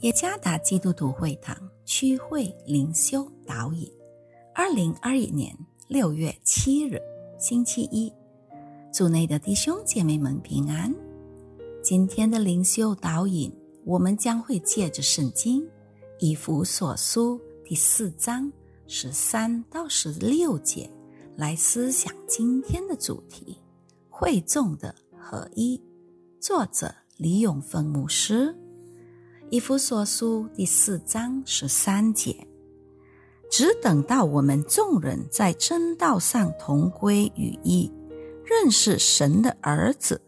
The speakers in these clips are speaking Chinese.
耶加达基督徒会堂区会灵修导引，二零二一年六月七日，星期一，主内的弟兄姐妹们平安。今天的灵修导引，我们将会借着圣经以弗所书第四章十三到十六节来思想今天的主题：会众的合一。作者李永芬牧师。以弗所书第四章十三节，只等到我们众人在真道上同归于一，认识神的儿子，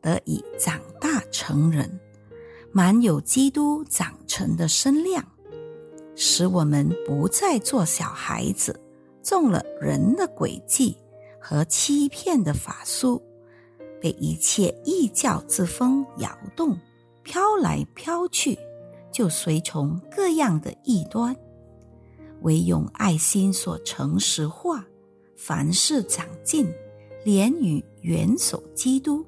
得以长大成人，满有基督长成的身量，使我们不再做小孩子，中了人的诡计和欺骗的法术，被一切异教之风摇动。飘来飘去，就随从各样的异端；唯用爱心所诚实化，凡事长进，连与元首基督，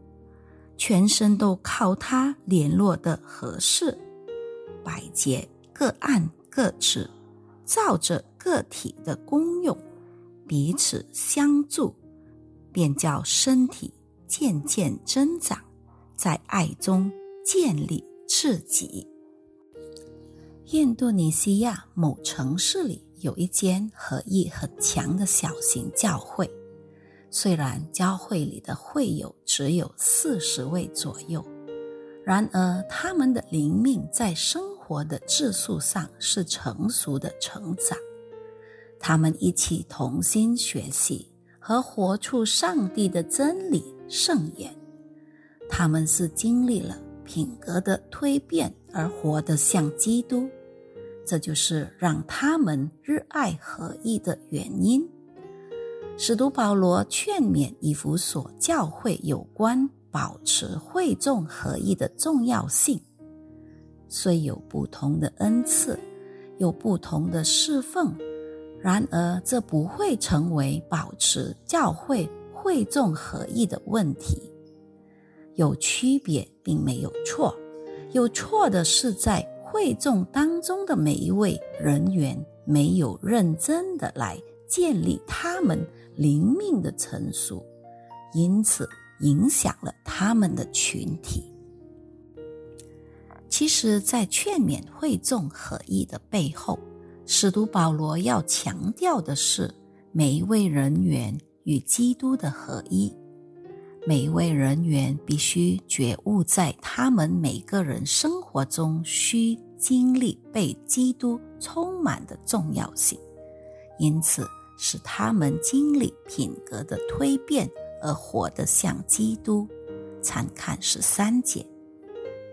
全身都靠他联络的合适，百节各按各职，照着个体的功用，彼此相助，便叫身体渐渐增长，在爱中。建立自己。印度尼西亚某城市里有一间合意很强的小型教会，虽然教会里的会友只有四十位左右，然而他们的灵命在生活的质素上是成熟的成长。他们一起同心学习和活出上帝的真理圣言。他们是经历了。品格的蜕变而活得像基督，这就是让他们热爱合一的原因。使徒保罗劝勉以弗所教会有关保持会众合一的重要性。虽有不同的恩赐，有不同的侍奉，然而这不会成为保持教会会众合一的问题。有区别，并没有错。有错的是，在会众当中的每一位人员没有认真的来建立他们灵命的成熟，因此影响了他们的群体。其实，在劝勉会众合一的背后，使徒保罗要强调的是每一位人员与基督的合一。每一位人员必须觉悟，在他们每个人生活中需经历被基督充满的重要性，因此使他们经历品格的蜕变而活得像基督。参看十三节，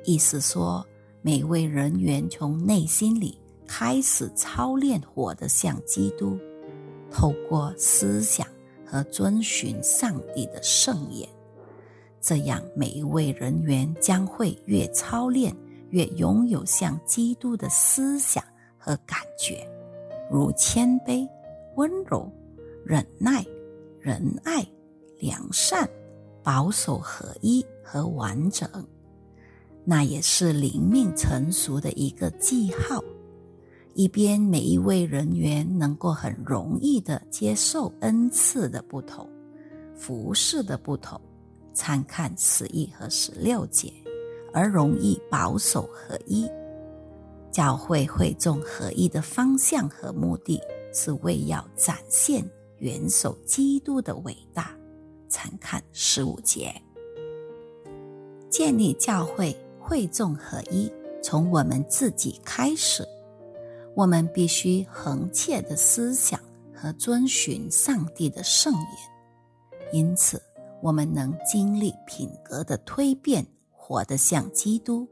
意思说，每位人员从内心里开始操练活得像基督，透过思想和遵循上帝的圣言。这样，每一位人员将会越操练，越拥有像基督的思想和感觉，如谦卑、温柔、忍耐、仁爱、良善、保守合一和完整。那也是灵命成熟的一个记号，一边每一位人员能够很容易的接受恩赐的不同，服饰的不同。参看十一和十六节，而容易保守合一。教会会众合一的方向和目的是为要展现元首基督的伟大。参看十五节，建立教会会众合一，从我们自己开始。我们必须恒切的思想和遵循上帝的圣言，因此。我们能经历品格的蜕变，活得像基督。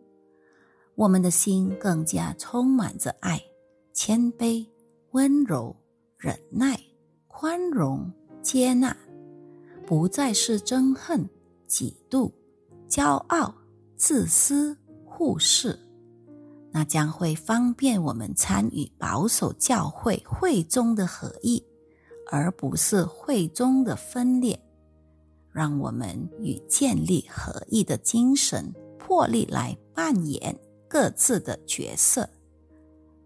我们的心更加充满着爱、谦卑、温柔、忍耐、宽容、接纳，不再是憎恨、嫉妒、骄傲、自私、忽视。那将会方便我们参与保守教会会中的合一，而不是会中的分裂。让我们与建立合一的精神魄力来扮演各自的角色，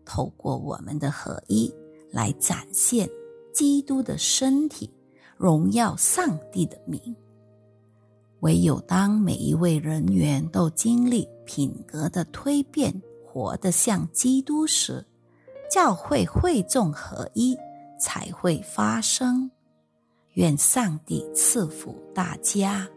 透过我们的合一来展现基督的身体，荣耀上帝的名。唯有当每一位人员都经历品格的蜕变，活得像基督时，教会会众合一才会发生。愿上帝赐福大家。